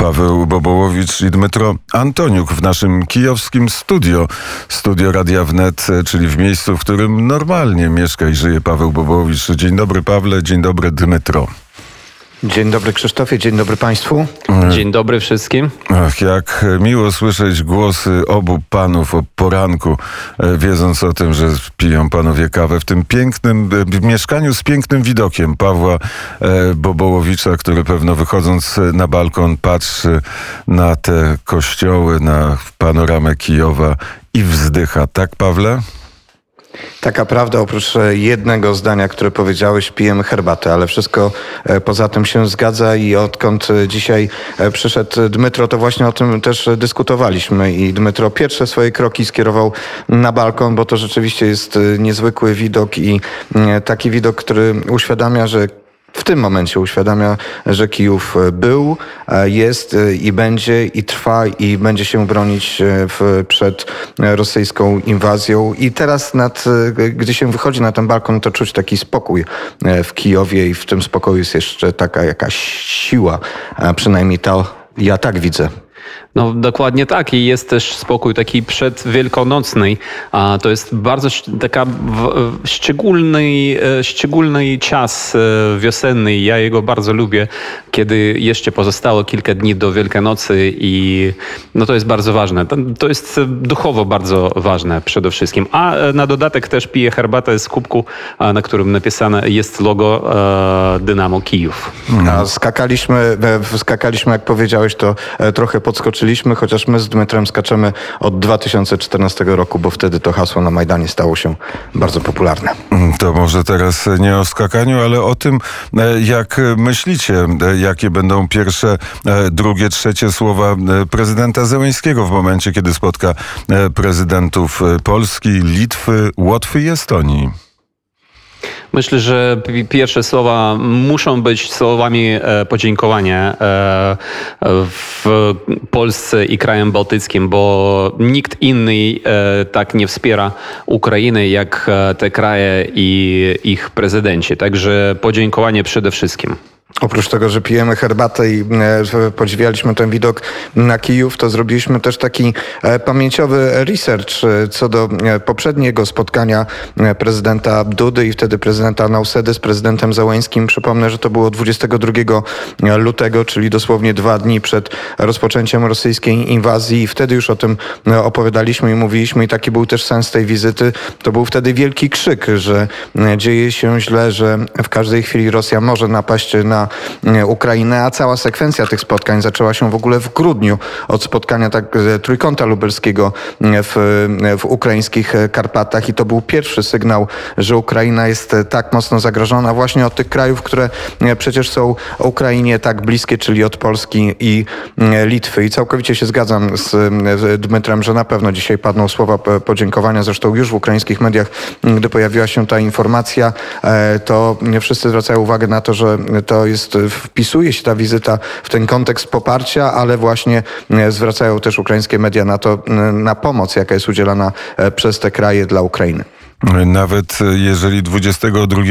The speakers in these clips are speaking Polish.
Paweł Bobołowicz i Dmytro Antoniuk w naszym kijowskim studio. Studio Radia Wnet, czyli w miejscu, w którym normalnie mieszka i żyje Paweł Bobołowicz. Dzień dobry Pawle, dzień dobry Dmytro. Dzień dobry Krzysztofie, dzień dobry Państwu. Dzień dobry wszystkim. Ach, jak miło słyszeć głosy obu panów o poranku, e, wiedząc o tym, że piją panowie kawę w tym pięknym e, mieszkaniu z pięknym widokiem Pawła e, Bobołowicza, który pewno wychodząc na balkon patrzy na te kościoły, na panoramę Kijowa i wzdycha. Tak, Pawle? Taka prawda, oprócz e, jednego zdania, które powiedziałeś, pijemy herbatę, ale wszystko e, poza tym się zgadza i odkąd e, dzisiaj przyszedł Dmytro, to właśnie o tym też dyskutowaliśmy i Dmytro pierwsze swoje kroki skierował na balkon, bo to rzeczywiście jest niezwykły widok i taki widok, który uświadamia, że w tym momencie uświadamia, że Kijów był, jest i będzie i trwa i będzie się bronić e, w, przed rosyjską inwazją. I teraz, nad, e, gdy się wychodzi na ten balkon, to czuć taki spokój e, w Kijowie i w tym spokoju jest jeszcze taka jakaś siła, przynajmniej ta, ja tak widzę. No dokładnie tak i jest też spokój taki przedwielkanocny. A to jest bardzo taka szczególny, e, szczególny czas e, wiosenny. Ja jego bardzo lubię, kiedy jeszcze pozostało kilka dni do Wielkanocy i no to jest bardzo ważne. To jest duchowo bardzo ważne przede wszystkim. A e, na dodatek też piję herbatę z kubku, na którym napisane jest logo Dynamo Kijów. A skakaliśmy, skakaliśmy, jak powiedziałeś, to trochę podskoczyliśmy skoczyliśmy, chociaż my z Dmytrem skaczemy od 2014 roku, bo wtedy to hasło na Majdanie stało się bardzo popularne. Mm, to może teraz nie o skakaniu, ale o tym, e, jak myślicie, e, jakie będą pierwsze, e, drugie, trzecie słowa prezydenta Zełęńskiego w momencie, kiedy spotka prezydentów Polski, Litwy, Łotwy i Estonii. Myślę, że pierwsze słowa muszą być słowami e, podziękowania e, w Polsce i krajem bałtyckim, bo nikt inny e, tak nie wspiera Ukrainy jak te kraje i ich prezydenci. Także podziękowanie przede wszystkim. Oprócz tego, że pijemy herbatę i e, podziwialiśmy ten widok na Kijów, to zrobiliśmy też taki e, pamięciowy research e, co do poprzedniego spotkania prezydenta Dudy i wtedy prezydenta Nausedy z prezydentem Załańskim. Przypomnę, że to było 22 lutego, czyli dosłownie dwa dni przed rozpoczęciem rosyjskiej inwazji i wtedy już o tym opowiadaliśmy i mówiliśmy i taki był też sens tej wizyty. To był wtedy wielki krzyk, że dzieje się źle, że w każdej chwili Rosja może napaść na na Ukrainę, a cała sekwencja tych spotkań zaczęła się w ogóle w grudniu od spotkania tak e, trójkąta lubelskiego w, w ukraińskich Karpatach i to był pierwszy sygnał, że Ukraina jest tak mocno zagrożona właśnie od tych krajów, które e, przecież są Ukrainie tak bliskie, czyli od Polski i e, Litwy. I całkowicie się zgadzam z Dmytrem, że na pewno dzisiaj padną słowa podziękowania. Zresztą już w ukraińskich mediach, gdy pojawiła się ta informacja, to wszyscy zwracają uwagę na to, że to jest, wpisuje się ta wizyta w ten kontekst poparcia, ale właśnie e, zwracają też ukraińskie media na to, na pomoc, jaka jest udzielana e, przez te kraje dla Ukrainy. Nawet jeżeli 22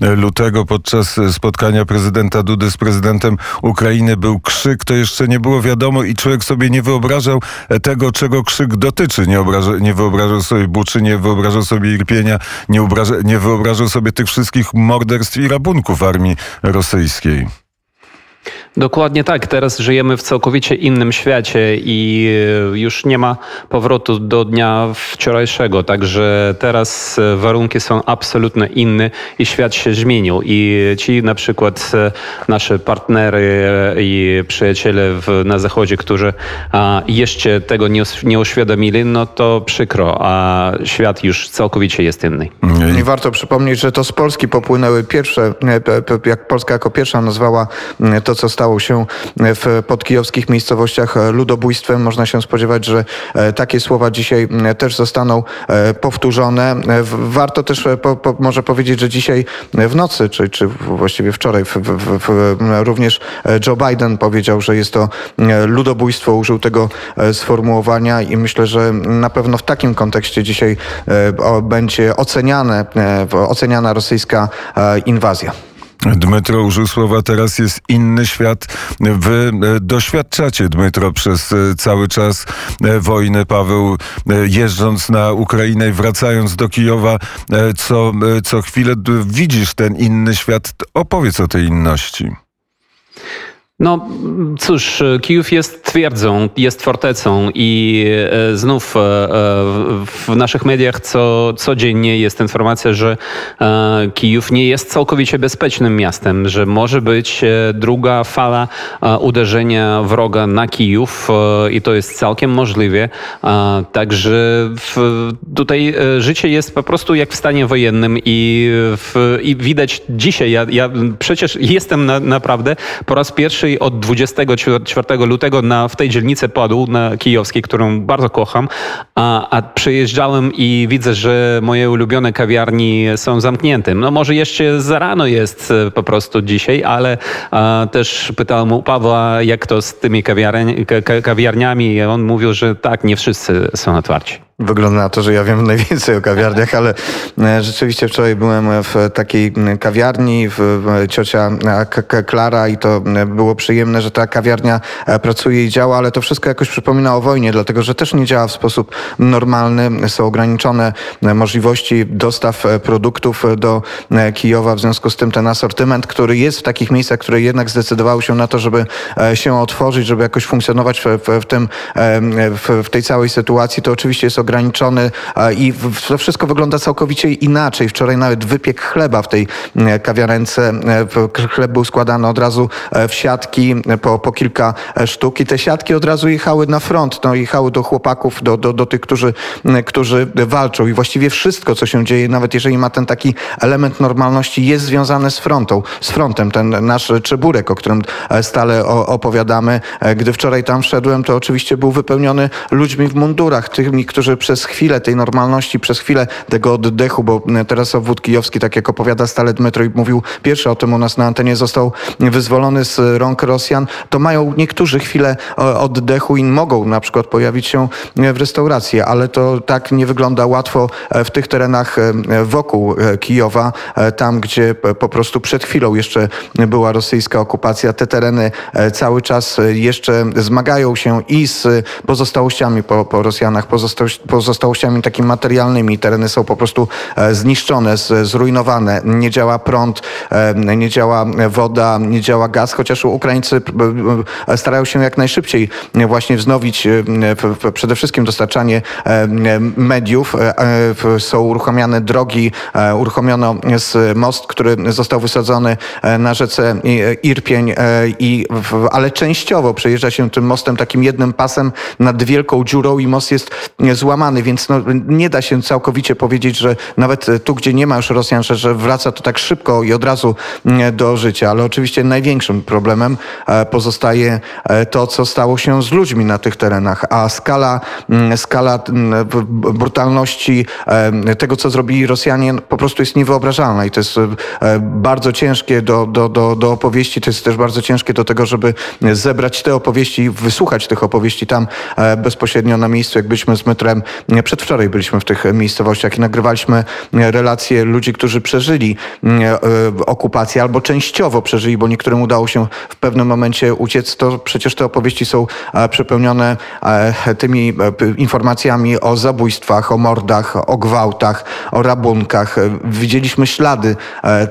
lutego podczas spotkania prezydenta Dudy z prezydentem Ukrainy był krzyk, to jeszcze nie było wiadomo i człowiek sobie nie wyobrażał tego, czego krzyk dotyczy. Nie, obraża, nie wyobrażał sobie buczy, nie wyobrażał sobie irpienia, nie, obraża, nie wyobrażał sobie tych wszystkich morderstw i rabunków armii rosyjskiej. Dokładnie tak. Teraz żyjemy w całkowicie innym świecie i e, już nie ma powrotu do dnia wczorajszego. Także teraz e, warunki są absolutnie inne i świat się zmienił. I ci na przykład e, nasze partnery i przyjaciele w, na Zachodzie, którzy jeszcze tego nie, nie uświadomili, no to przykro, a świat już całkowicie jest inny. I warto przypomnieć, że to z Polski popłynęły pierwsze, jak Polska jako pierwsza nazwała to, co stało stało się w podkijowskich miejscowościach ludobójstwem. Można się spodziewać, że e, takie słowa dzisiaj też zostaną e, powtórzone. Warto też po, po, może powiedzieć, że dzisiaj w nocy, czy, czy właściwie wczoraj w, w, w, również Joe Biden powiedział, że jest to ludobójstwo, użył tego e, sformułowania i myślę, że na pewno w takim kontekście dzisiaj będzie oceniane, oceniana rosyjska inwazja. Dmytro użył słowa, teraz jest inny świat. Wy e, doświadczacie, Dmytro, przez e, cały czas e, wojny. Paweł, jeżdżąc na Ukrainę i wracając do Kijowa, co, co chwilę widzisz ten inny świat. Opowiedz o tej inności. No cóż, Kijów jest twierdzą, jest fortecą i e, znów e, w naszych mediach co, codziennie jest informacja, że e, Kijów nie jest całkowicie bezpiecznym miastem, że może być druga fala uderzenia wroga na Kijów i to jest całkiem możliwe. Także tutaj życie jest po prostu jak w stanie wojennym i, w, i widać dzisiaj, ja, ja przecież jestem na, naprawdę po raz pierwszy od 24 lutego na, w tej dzielnicy Podół na kijowskiej, którą bardzo kocham, a, a przyjeżdżałem i widzę, że moje ulubione kawiarni są zamknięte. No może jeszcze za rano jest e, po prostu dzisiaj, ale a, też pytałem u Pawła, jak to z tymi kawiarni, kawiarniami i on mówił, że tak, nie wszyscy są otwarci. Wygląda na to, że ja wiem najwięcej o kawiarniach, ale e, rzeczywiście wczoraj byłem w takiej kawiarni, w ciocia Klara i to było przyjemne, że ta kawiarnia e, pracuje i działa, ale to wszystko jakoś przypomina o wojnie, dlatego że też nie działa w sposób normalny. Są ograniczone możliwości dostaw e, produktów do Kijowa, w związku z tym ten asortyment, który jest w takich miejscach, które jednak zdecydowały się na to, żeby się otworzyć, żeby jakoś funkcjonować w, w, w tym, w, w tej całej sytuacji, to oczywiście jest ograniczone ograniczony i to wszystko wygląda całkowicie inaczej. Wczoraj nawet wypiek chleba w tej e, kawiarence. E, chleb był składany od razu e, w siatki po, po kilka sztuk i te siatki od razu jechały na front, no, jechały do chłopaków, do, do, do tych, którzy, którzy walczą i właściwie wszystko, co się dzieje, nawet jeżeli ma ten taki element normalności, jest związane z frontą, z frontem. Ten nasz Czeburek, o którym stale opowiadamy, gdy wczoraj tam wszedłem, to oczywiście był wypełniony ludźmi w mundurach, tymi, którzy przez chwilę tej normalności, przez chwilę tego oddechu, bo teraz obwód kijowski, tak jak opowiada stale Dmytro i mówił pierwszy o tym u nas na antenie, został wyzwolony z rąk Rosjan, to mają niektórzy chwilę oddechu i mogą na przykład pojawić się w restauracji, ale to tak nie wygląda łatwo w tych terenach wokół Kijowa, tam gdzie po prostu przed chwilą jeszcze była rosyjska okupacja. Te tereny cały czas jeszcze zmagają się i z pozostałościami po, po Rosjanach, pozostałościami takimi materialnymi. Tereny są po prostu e, zniszczone, zrujnowane. Nie działa prąd, e, nie działa woda, nie działa gaz, chociaż Ukraińcy e, starają się jak najszybciej właśnie wznowić przede wszystkim dostarczanie mediów. Są uruchamiane drogi, uruchomiono most, który został wysadzony na rzece Irpień, i, ale częściowo przejeżdża się tym mostem takim jednym pasem nad wielką dziurą i most jest złamany, więc no, nie da się całkowicie powiedzieć, że nawet tu, gdzie nie ma już Rosjan, że, wraca to tak szybko i od razu mm, do życia. Ale oczywiście największym problemem e, pozostaje e, to, co stało się z ludźmi na tych terenach, a skala, mm, skala mm, brutalności e, tego, co zrobili Rosjanie, po prostu jest niewyobrażalna. I to jest bardzo ciężkie do, do, do, do opowieści, to jest też bardzo ciężkie do tego, żeby zebrać te opowieści, wysłuchać tych opowieści tam bezpośrednio na miejscu, jak byliśmy z metrem Przedwczoraj byliśmy w tych miejscowościach i nagrywaliśmy relacje ludzi, którzy przeżyli e, okupację albo częściowo przeżyli, bo niektórym udało się w pewnym momencie uciec. To przecież te opowieści są e, przepełnione e, tymi informacjami o zabójstwach, o mordach, o gwałtach, o rabunkach. Widzieliśmy ślady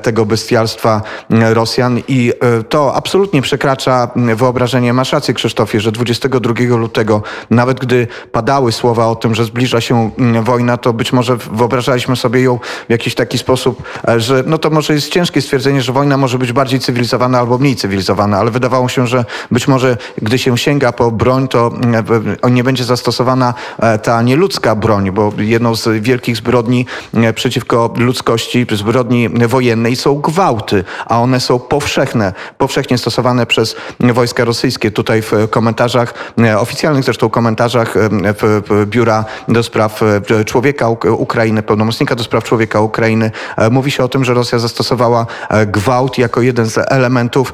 tego bestialstwa Rosjan i to absolutnie przekracza wyobrażenie. Masz rację, Krzysztofie, że 22 lutego, nawet gdy padały słowa o tym, że zbliża się mm, wojna, to być może wyobrażaliśmy sobie ją w jakiś taki sposób, e, że no to może jest ciężkie stwierdzenie, że wojna może być bardziej cywilizowana albo mniej cywilizowana, ale wydawało się, że być może gdy się sięga po broń, to mm, nie będzie zastosowana e, ta nieludzka broń, bo jedną z wielkich zbrodni e, przeciwko ludzkości, zbrodni wojennej są gwałty, a one są powszechne, powszechnie stosowane przez wojska rosyjskie. Tutaj w komentarzach, oficjalnych zresztą komentarzach biura do spraw e, człowieka Ukrainy, pełnomocnika do spraw człowieka Ukrainy. E, mówi się o tym, że Rosja zastosowała e, gwałt jako jeden z elementów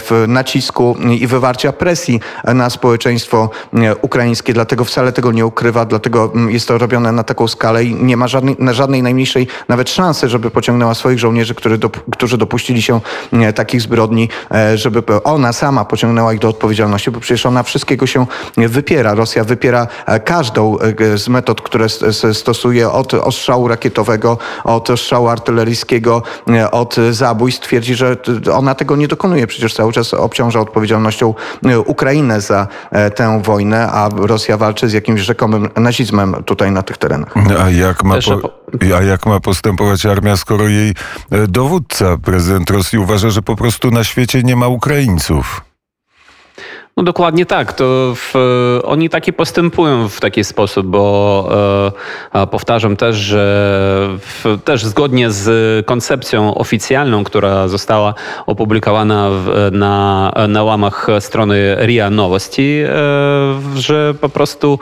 w nacisku i wywarcia presji na społeczeństwo ukraińskie, dlatego wcale tego nie ukrywa, dlatego mm, jest to robione na taką skalę i nie ma żadnej, żadnej najmniejszej nawet szansy, żeby pociągnęła swoich żołnierzy, którzy, dop którzy dopuścili się takich zbrodni, żeby ona sama pociągnęła ich do odpowiedzialności, bo przecież ona wszystkiego się wypiera. Rosja wypiera każdą z metod, które stosuje od ostrzału rakietowego, od ostrzału artyleryjskiego, od zabójstw. Twierdzi, że ona tego nie dokonuje. Przecież cały czas obciąża odpowiedzialnością Ukrainę za tę wojnę, a Rosja walczy z jakimś rzekomym nazizmem tutaj na tych terenach. A jak ma, po, a jak ma postępować armia, skoro jej e, dowódca, prezydent Rosji uważa, że po prostu na świecie nie ma Ukraińców? No dokładnie tak. To w, oni takie postępują w taki sposób, bo e, powtarzam też, że w, też zgodnie z koncepcją oficjalną, która została opublikowana w, na, na łamach strony RIA Nowości, e, że po prostu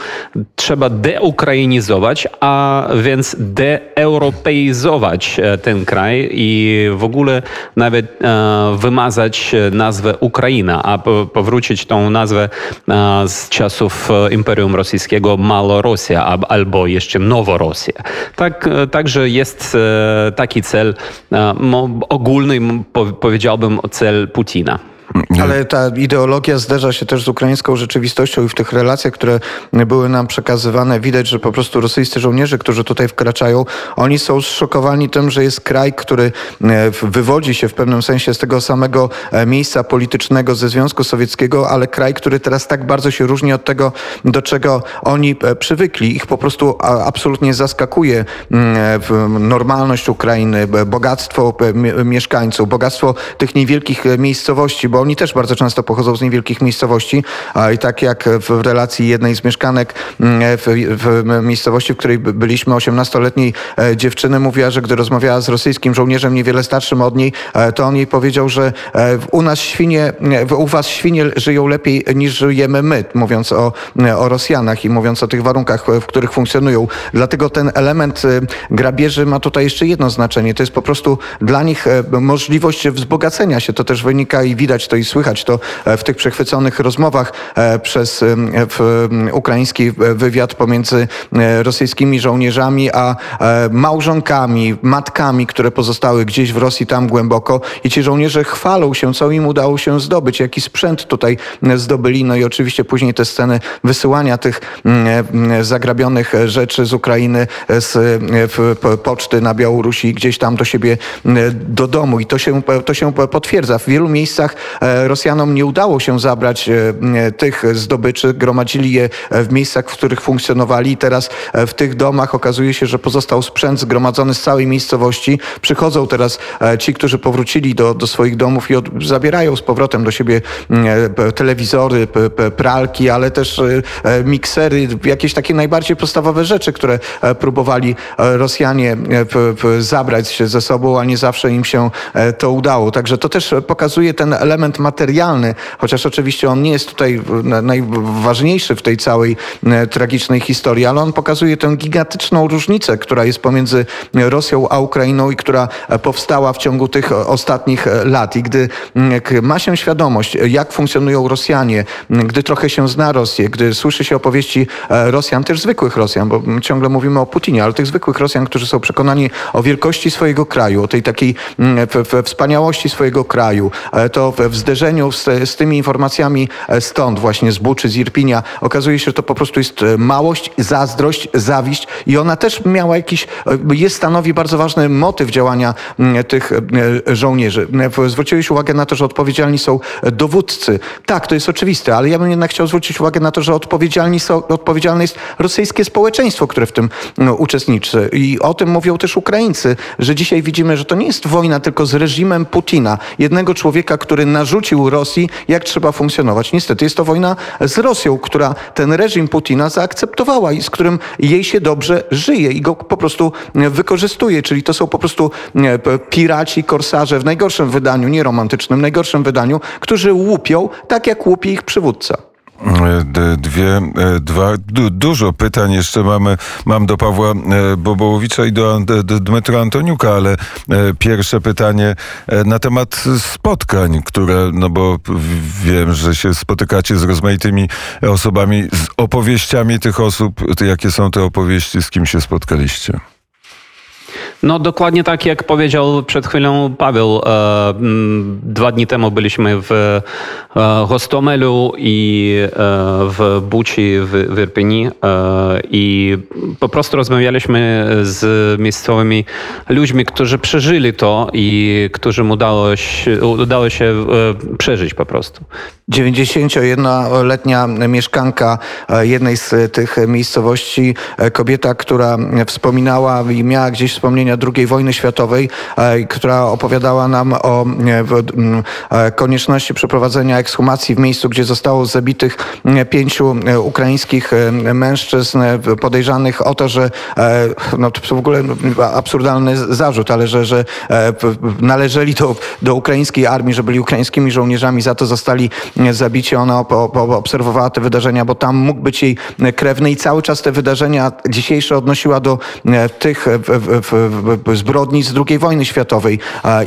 trzeba deukrainizować, a więc deeuropeizować e, ten kraj i w ogóle nawet e, wymazać nazwę Ukraina, a powrócić tą nazwę z czasów e, Imperium Rosyjskiego Malorosja albo jeszcze Noworosja. Tak, e, także jest e, taki cel ogólny, powiedziałbym, cel Putina. Ale ta ideologia zderza się też z ukraińską rzeczywistością i w tych relacjach, które były nam przekazywane, widać, że po prostu rosyjscy żołnierze, którzy tutaj wkraczają, oni są zszokowani tym, że jest kraj, który e, wywodzi się w pewnym sensie z tego samego e, miejsca politycznego ze Związku Sowieckiego, ale kraj, który teraz tak bardzo się różni od tego, do czego oni e, przywykli. Ich po prostu absolutnie zaskakuje normalność Ukrainy, bogactwo mieszkańców, bogactwo tych niewielkich miejscowości, bo oni też bardzo często pochodzą z niewielkich miejscowości i tak jak w relacji jednej z mieszkanek mm, w, w miejscowości, w której byliśmy, 18-letniej e, dziewczyny mówiła, że gdy rozmawiała z rosyjskim żołnierzem niewiele starszym od niej, e, to on jej powiedział, że e, u nas świnie, u was świnie żyją lepiej niż żyjemy my, mówiąc o, o Rosjanach i mówiąc o tych warunkach, w których funkcjonują. Dlatego ten element grabieży ma tutaj jeszcze jedno znaczenie. To jest po prostu dla nich możliwość wzbogacenia się. To też wynika i widać to i słychać to e, w tych przechwyconych rozmowach e, przez ukraiński wywiad pomiędzy e, rosyjskimi żołnierzami a małżonkami, matkami, które pozostały gdzieś w Rosji tam głęboko i ci żołnierze chwalą się, co im udało się zdobyć, jaki sprzęt tutaj zdobyli. No i oczywiście później te sceny wysyłania tych zagrabionych rzeczy z Ukrainy z poczty na Białorusi gdzieś tam do siebie do domu i to się, to się potwierdza. W wielu miejscach E, Rosjanom nie udało się zabrać e, tych zdobyczy, gromadzili je w miejscach, w których funkcjonowali teraz e, w tych domach okazuje się, że pozostał sprzęt zgromadzony z całej miejscowości. Przychodzą teraz ci, którzy powrócili do, do swoich domów i od, zabierają z powrotem do siebie telewizory, pralki, ale też miksery, jakieś takie najbardziej podstawowe rzeczy, które próbowali Rosjanie zabrać ze sobą, a nie zawsze im się to udało. Także to też pokazuje ten element element materialny, chociaż oczywiście on nie jest tutaj najważniejszy w tej całej e, tragicznej historii, ale on pokazuje tę gigantyczną różnicę, która jest pomiędzy Rosją a Ukrainą i która e, powstała w ciągu tych ostatnich e, lat. I gdy ma się świadomość, jak funkcjonują Rosjanie, gdy trochę się zna Rosję, gdy słyszy się opowieści Rosjan, też zwykłych Rosjan, bo ciągle mówimy o Putinie, ale tych zwykłych Rosjan, którzy są przekonani o wielkości swojego kraju, o tej takiej wspaniałości swojego kraju, to w zderzeniu z, z tymi informacjami e, stąd, właśnie z Buczy, z Irpinia, okazuje się, że to po prostu jest e, małość, zazdrość, zawiść i ona też miała jakiś, e, jest stanowi bardzo ważny motyw działania tych żołnierzy. Zwróciłeś uwagę na to, że odpowiedzialni są dowódcy. Tak, to jest oczywiste, ale ja bym jednak chciał zwrócić uwagę na to, że odpowiedzialni są, odpowiedzialne jest rosyjskie społeczeństwo, które w tym uczestniczy. I o tym mówią też Ukraińcy, że dzisiaj widzimy, że to nie jest wojna tylko z reżimem Putina, jednego człowieka, który na narzucił Rosji, jak trzeba funkcjonować. Niestety jest to wojna z Rosją, która ten reżim Putina zaakceptowała i z którym jej się dobrze żyje i go po prostu wykorzystuje. Czyli to są po prostu piraci, korsarze w najgorszym wydaniu, nie romantycznym, najgorszym wydaniu, którzy łupią tak, jak łupi ich przywódca. E, Dwie, e, dwa, du, dużo pytań jeszcze mamy, mam do Pawła e, Bobołowicza i do, An- do Dmytra Antoniuka, ale e, pierwsze pytanie e, na temat spotkań, które, no bo wiem, że się spotykacie z rozmaitymi osobami, z opowieściami tych osób. Jakie są te opowieści, z kim się spotkaliście? No dokładnie tak jak powiedział przed chwilą Paweł. E, mm, Dwa dni temu byliśmy w e, Hostomelu i e, w Buci w Irpini i po prostu rozmawialiśmy z miejscowymi ludźmi, którzy przeżyli to i którym udało się, udało się przeżyć po prostu. 91-letnia mieszkanka jednej z tych miejscowości, kobieta, która wspominała i miała gdzieś wspomnienia II wojny światowej, e, która opowiadała nam o e, e, konieczności przeprowadzenia ekshumacji w miejscu, gdzie zostało zabitych pięciu ukraińskich mężczyzn podejrzanych o to, że no to w ogóle absurdalny zarzut, ale że, że należeli do, do ukraińskiej armii, że byli ukraińskimi żołnierzami, za to zostali zabici. Ona obserwowała te wydarzenia, bo tam mógł być jej krewny i cały czas te wydarzenia dzisiejsze odnosiła do tych w- w- zbrodni z II wojny światowej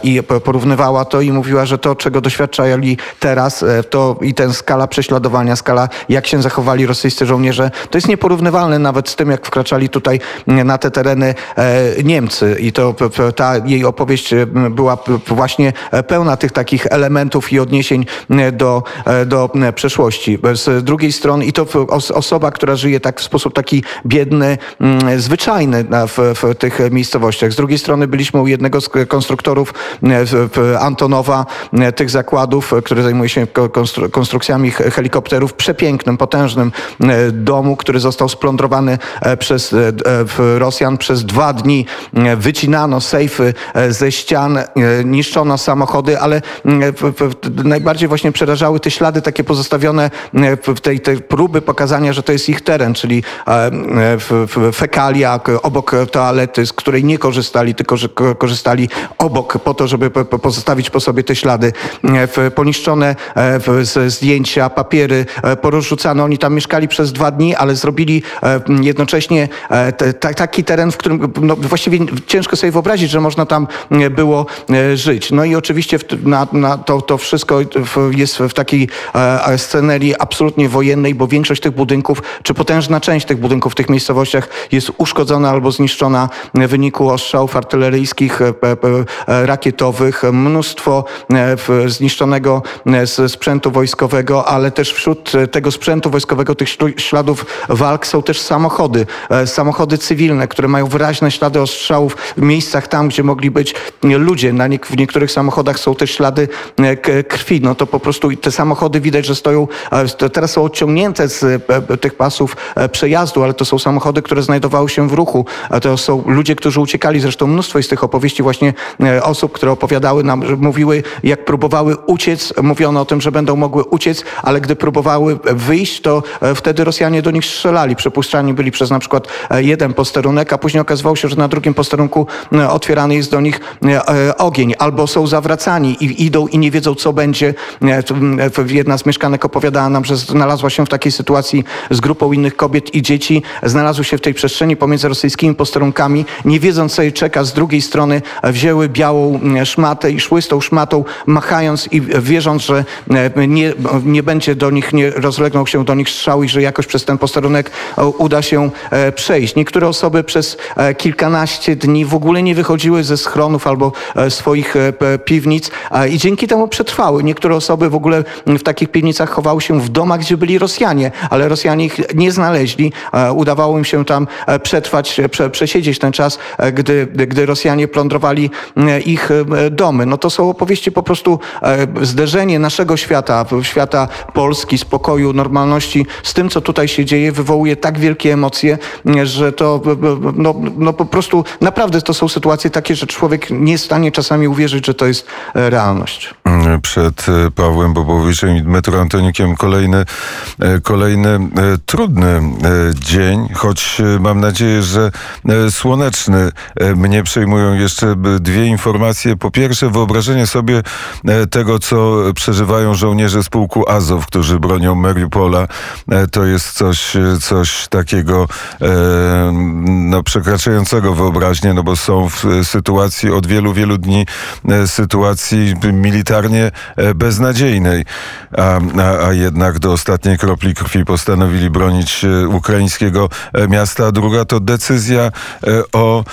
i porównywała to i mówiła, że to, czego doświadczali teraz, e, to i ten skala prześladowania, skala jak się zachowali rosyjscy żołnierze, to jest nieporównywalne nawet z tym, jak wkraczali tutaj na te tereny e, Niemcy. I to ta jej opowieść była właśnie e, pełna tych takich elementów i odniesień do, do przeszłości. Z drugiej strony i to osoba, która żyje tak w sposób taki biedny, zwyczajny w, w tych miejscowościach. Z drugiej strony byliśmy u jednego z konstruktorów w Antonowa, m, tych zakładów, e, który zajmuje się ko- konstru- konstrukcjami he- helikopterów, przepięknym, potężnym domu, który został splądrowany e, przez e, e, Rosjan przez dwa dni. e, Wycinano sejfy e, ze ścian, e, niszczono samochody, ale najbardziej właśnie przerażały te ślady takie pozostawione w tej, tej próby pokazania, że to jest ich teren, czyli e, fekalia obok toalety, z której nie korzystali, tylko że ko- korzystali obok po to, żeby po- po- pozostawić po sobie te ślady. E, Poniszczone e, zdjęcia, papiery, e, porozrzucane. Oni tam mieszkali przez dwa dni, ale zrobili jednocześnie taki teren, w którym no, właściwie ciężko sobie wyobrazić, że można tam było żyć. No i oczywiście na, na to, to wszystko jest w takiej scenerii absolutnie wojennej, bo większość tych budynków, czy potężna część tych budynków w tych miejscowościach jest uszkodzona albo zniszczona w wyniku ostrzałów artyleryjskich, e, p- e, rakietowych, mnóstwo e, zniszczonego e, sprzętu wojskowego, ale też wśród e, tego sprzętu wojskowego, tych śladów walk są też samochody, e, samochody cywilne, które mają wyraźne ślady ostrzałów w miejscach tam, gdzie mogli być e, ludzie. Na niek- w niektórych samochodach są też ślady e, krwi. No to po prostu te samochody widać, że stoją, e, to teraz są odciągnięte z e, e, tych pasów e, przejazdu, ale to są samochody, które znajdowały się w ruchu. To są ludzie, którzy uciekali. Zresztą mnóstwo jest tych opowieści właśnie e, osób, które opowiadały nam, że mówiły, jak próbowały uciec, mówiono o tym, że będą mogły uciec, ale gdy próbowały wyjść, to e, wtedy Rosjanie do nich strzelali. Przepuszczani byli przez na przykład e, jeden posterunek, a później okazywało się, że na drugim posterunku otwierany jest do nich ogień, albo są zawracani i idą i nie wiedzą, co będzie. Jedna z mieszkanek opowiadała nam, że znalazła się w takiej sytuacji z grupą innych kobiet i dzieci. Znalazły się w tej przestrzeni pomiędzy rosyjskimi posterunkami, nie wiedząc, co jej czeka. Z drugiej strony wzięły białą m, szmatę i szły z tą szmatą, machając i wierząc, że e, nie, nie będzie do nich, nie rozlegnął się do nich strzał i że jakoś przez ten posterunek e, uda się e, przejść. Niektóre osoby przez kilkanaście dni w ogóle nie wychodziły ze schronów albo swoich piwnic i dzięki temu przetrwały. Niektóre osoby w ogóle w takich piwnicach chowały się w domach, gdzie byli Rosjanie, ale Rosjanie ich nie znaleźli. Udawało im się tam przetrwać, prze, przesiedzieć ten czas, gdy, gdy Rosjanie plądrowali e, ich e, domy. No to są opowieści po prostu e, zderzenie naszego świata, świata Polski, spokoju, normalności z tym, co tutaj się dzieje, wywołuje tak wielkie emocje, e, że to e, e, no, no po prostu naprawdę to są sytuacje takie, że człowiek nie jest w stanie czasami uwierzyć, że to jest e, realność. Przed e, Pawłem Bobowiczem i Dmytrą Antoniukiem kolejny, e, kolejny e, trudny e, dzień, choć e, mam nadzieję, że e, słoneczny. E, mnie przejmują jeszcze dwie informacje. Po pierwsze, wyobrażenie sobie e, tego, co przeżywają żołnierze z pułku Azow, którzy bronią Mariupola. E, To jest coś, coś takiego no, przekraczającego wyobraźnię, no bo są w sytuacji od wielu, wielu dni sytuacji militarnie beznadziejnej, a, a, a jednak do ostatniej kropli krwi postanowili bronić ukraińskiego miasta. A druga to decyzja o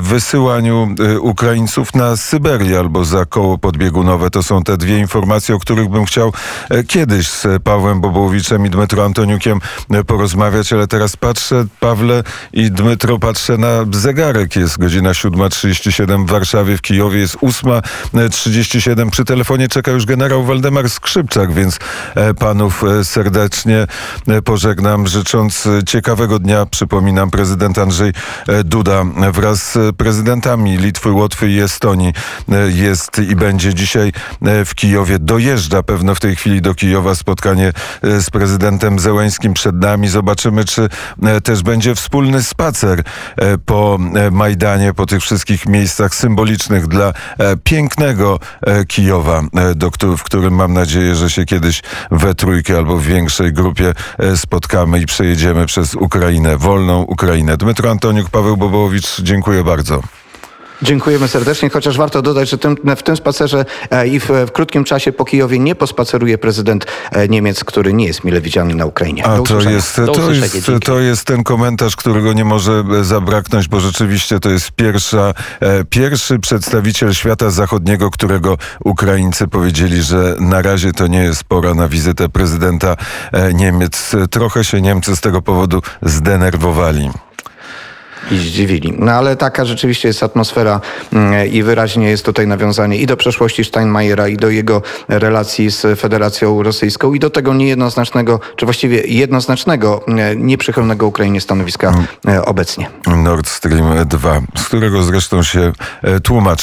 wysyłaniu e, Ukraińców na Syberię albo za koło podbiegunowe. To są te dwie informacje, o których bym chciał e, kiedyś z Pawłem Bobołowiczem i Dmytro Antoniukiem e, porozmawiać, ale teraz patrzę, Pawle i Dmytro, patrzę na zegarek. Jest godzina 7.37 w Warszawie, w Kijowie jest 8.37. Przy telefonie czeka już generał Waldemar Skrzypczak, więc e, panów e, serdecznie e, pożegnam, życząc e, ciekawego dnia. Przypominam, prezydent Andrzej e, Duda wraz z prezydentami Litwy, Łotwy i Estonii e, jest i będzie dzisiaj e, w Kijowie. Dojeżdża pewno w tej chwili do Kijowa spotkanie e, z prezydentem Zełęskim przed nami. Zobaczymy, czy też będzie wspólny spacer po Majdanie, po tych wszystkich miejscach symbolicznych dla pięknego Kijowa, w którym mam nadzieję, że się kiedyś we trójkę albo w większej grupie spotkamy i przejedziemy przez Ukrainę, wolną Ukrainę. Dmytro Antoniuk, Paweł Bobołowicz, dziękuję bardzo. Dziękujemy serdecznie, chociaż warto dodać, że tym, w tym spacerze e, i w, w krótkim czasie po Kijowie nie pospaceruje prezydent e, Niemiec, który nie jest mile widziany na Ukrainie. A to jest, to, jest, to jest ten komentarz, którego nie może e, zabraknąć, bo rzeczywiście to jest pierwsza, pierwszy przedstawiciel świata zachodniego, którego Ukraińcy powiedzieli, że na razie to nie jest pora na wizytę prezydenta Niemiec. Trochę się Niemcy z tego powodu zdenerwowali. I zdziwili. No ale taka rzeczywiście jest atmosfera mm, i wyraźnie jest tutaj nawiązanie i do przeszłości Steinmeiera, i do jego relacji z Federacją Rosyjską, i do tego niejednoznacznego, czy właściwie jednoznacznego, e, nieprzychylnego Ukrainie stanowiska e, obecnie. Nord Stream 2, z którego zresztą się e, tłumaczy.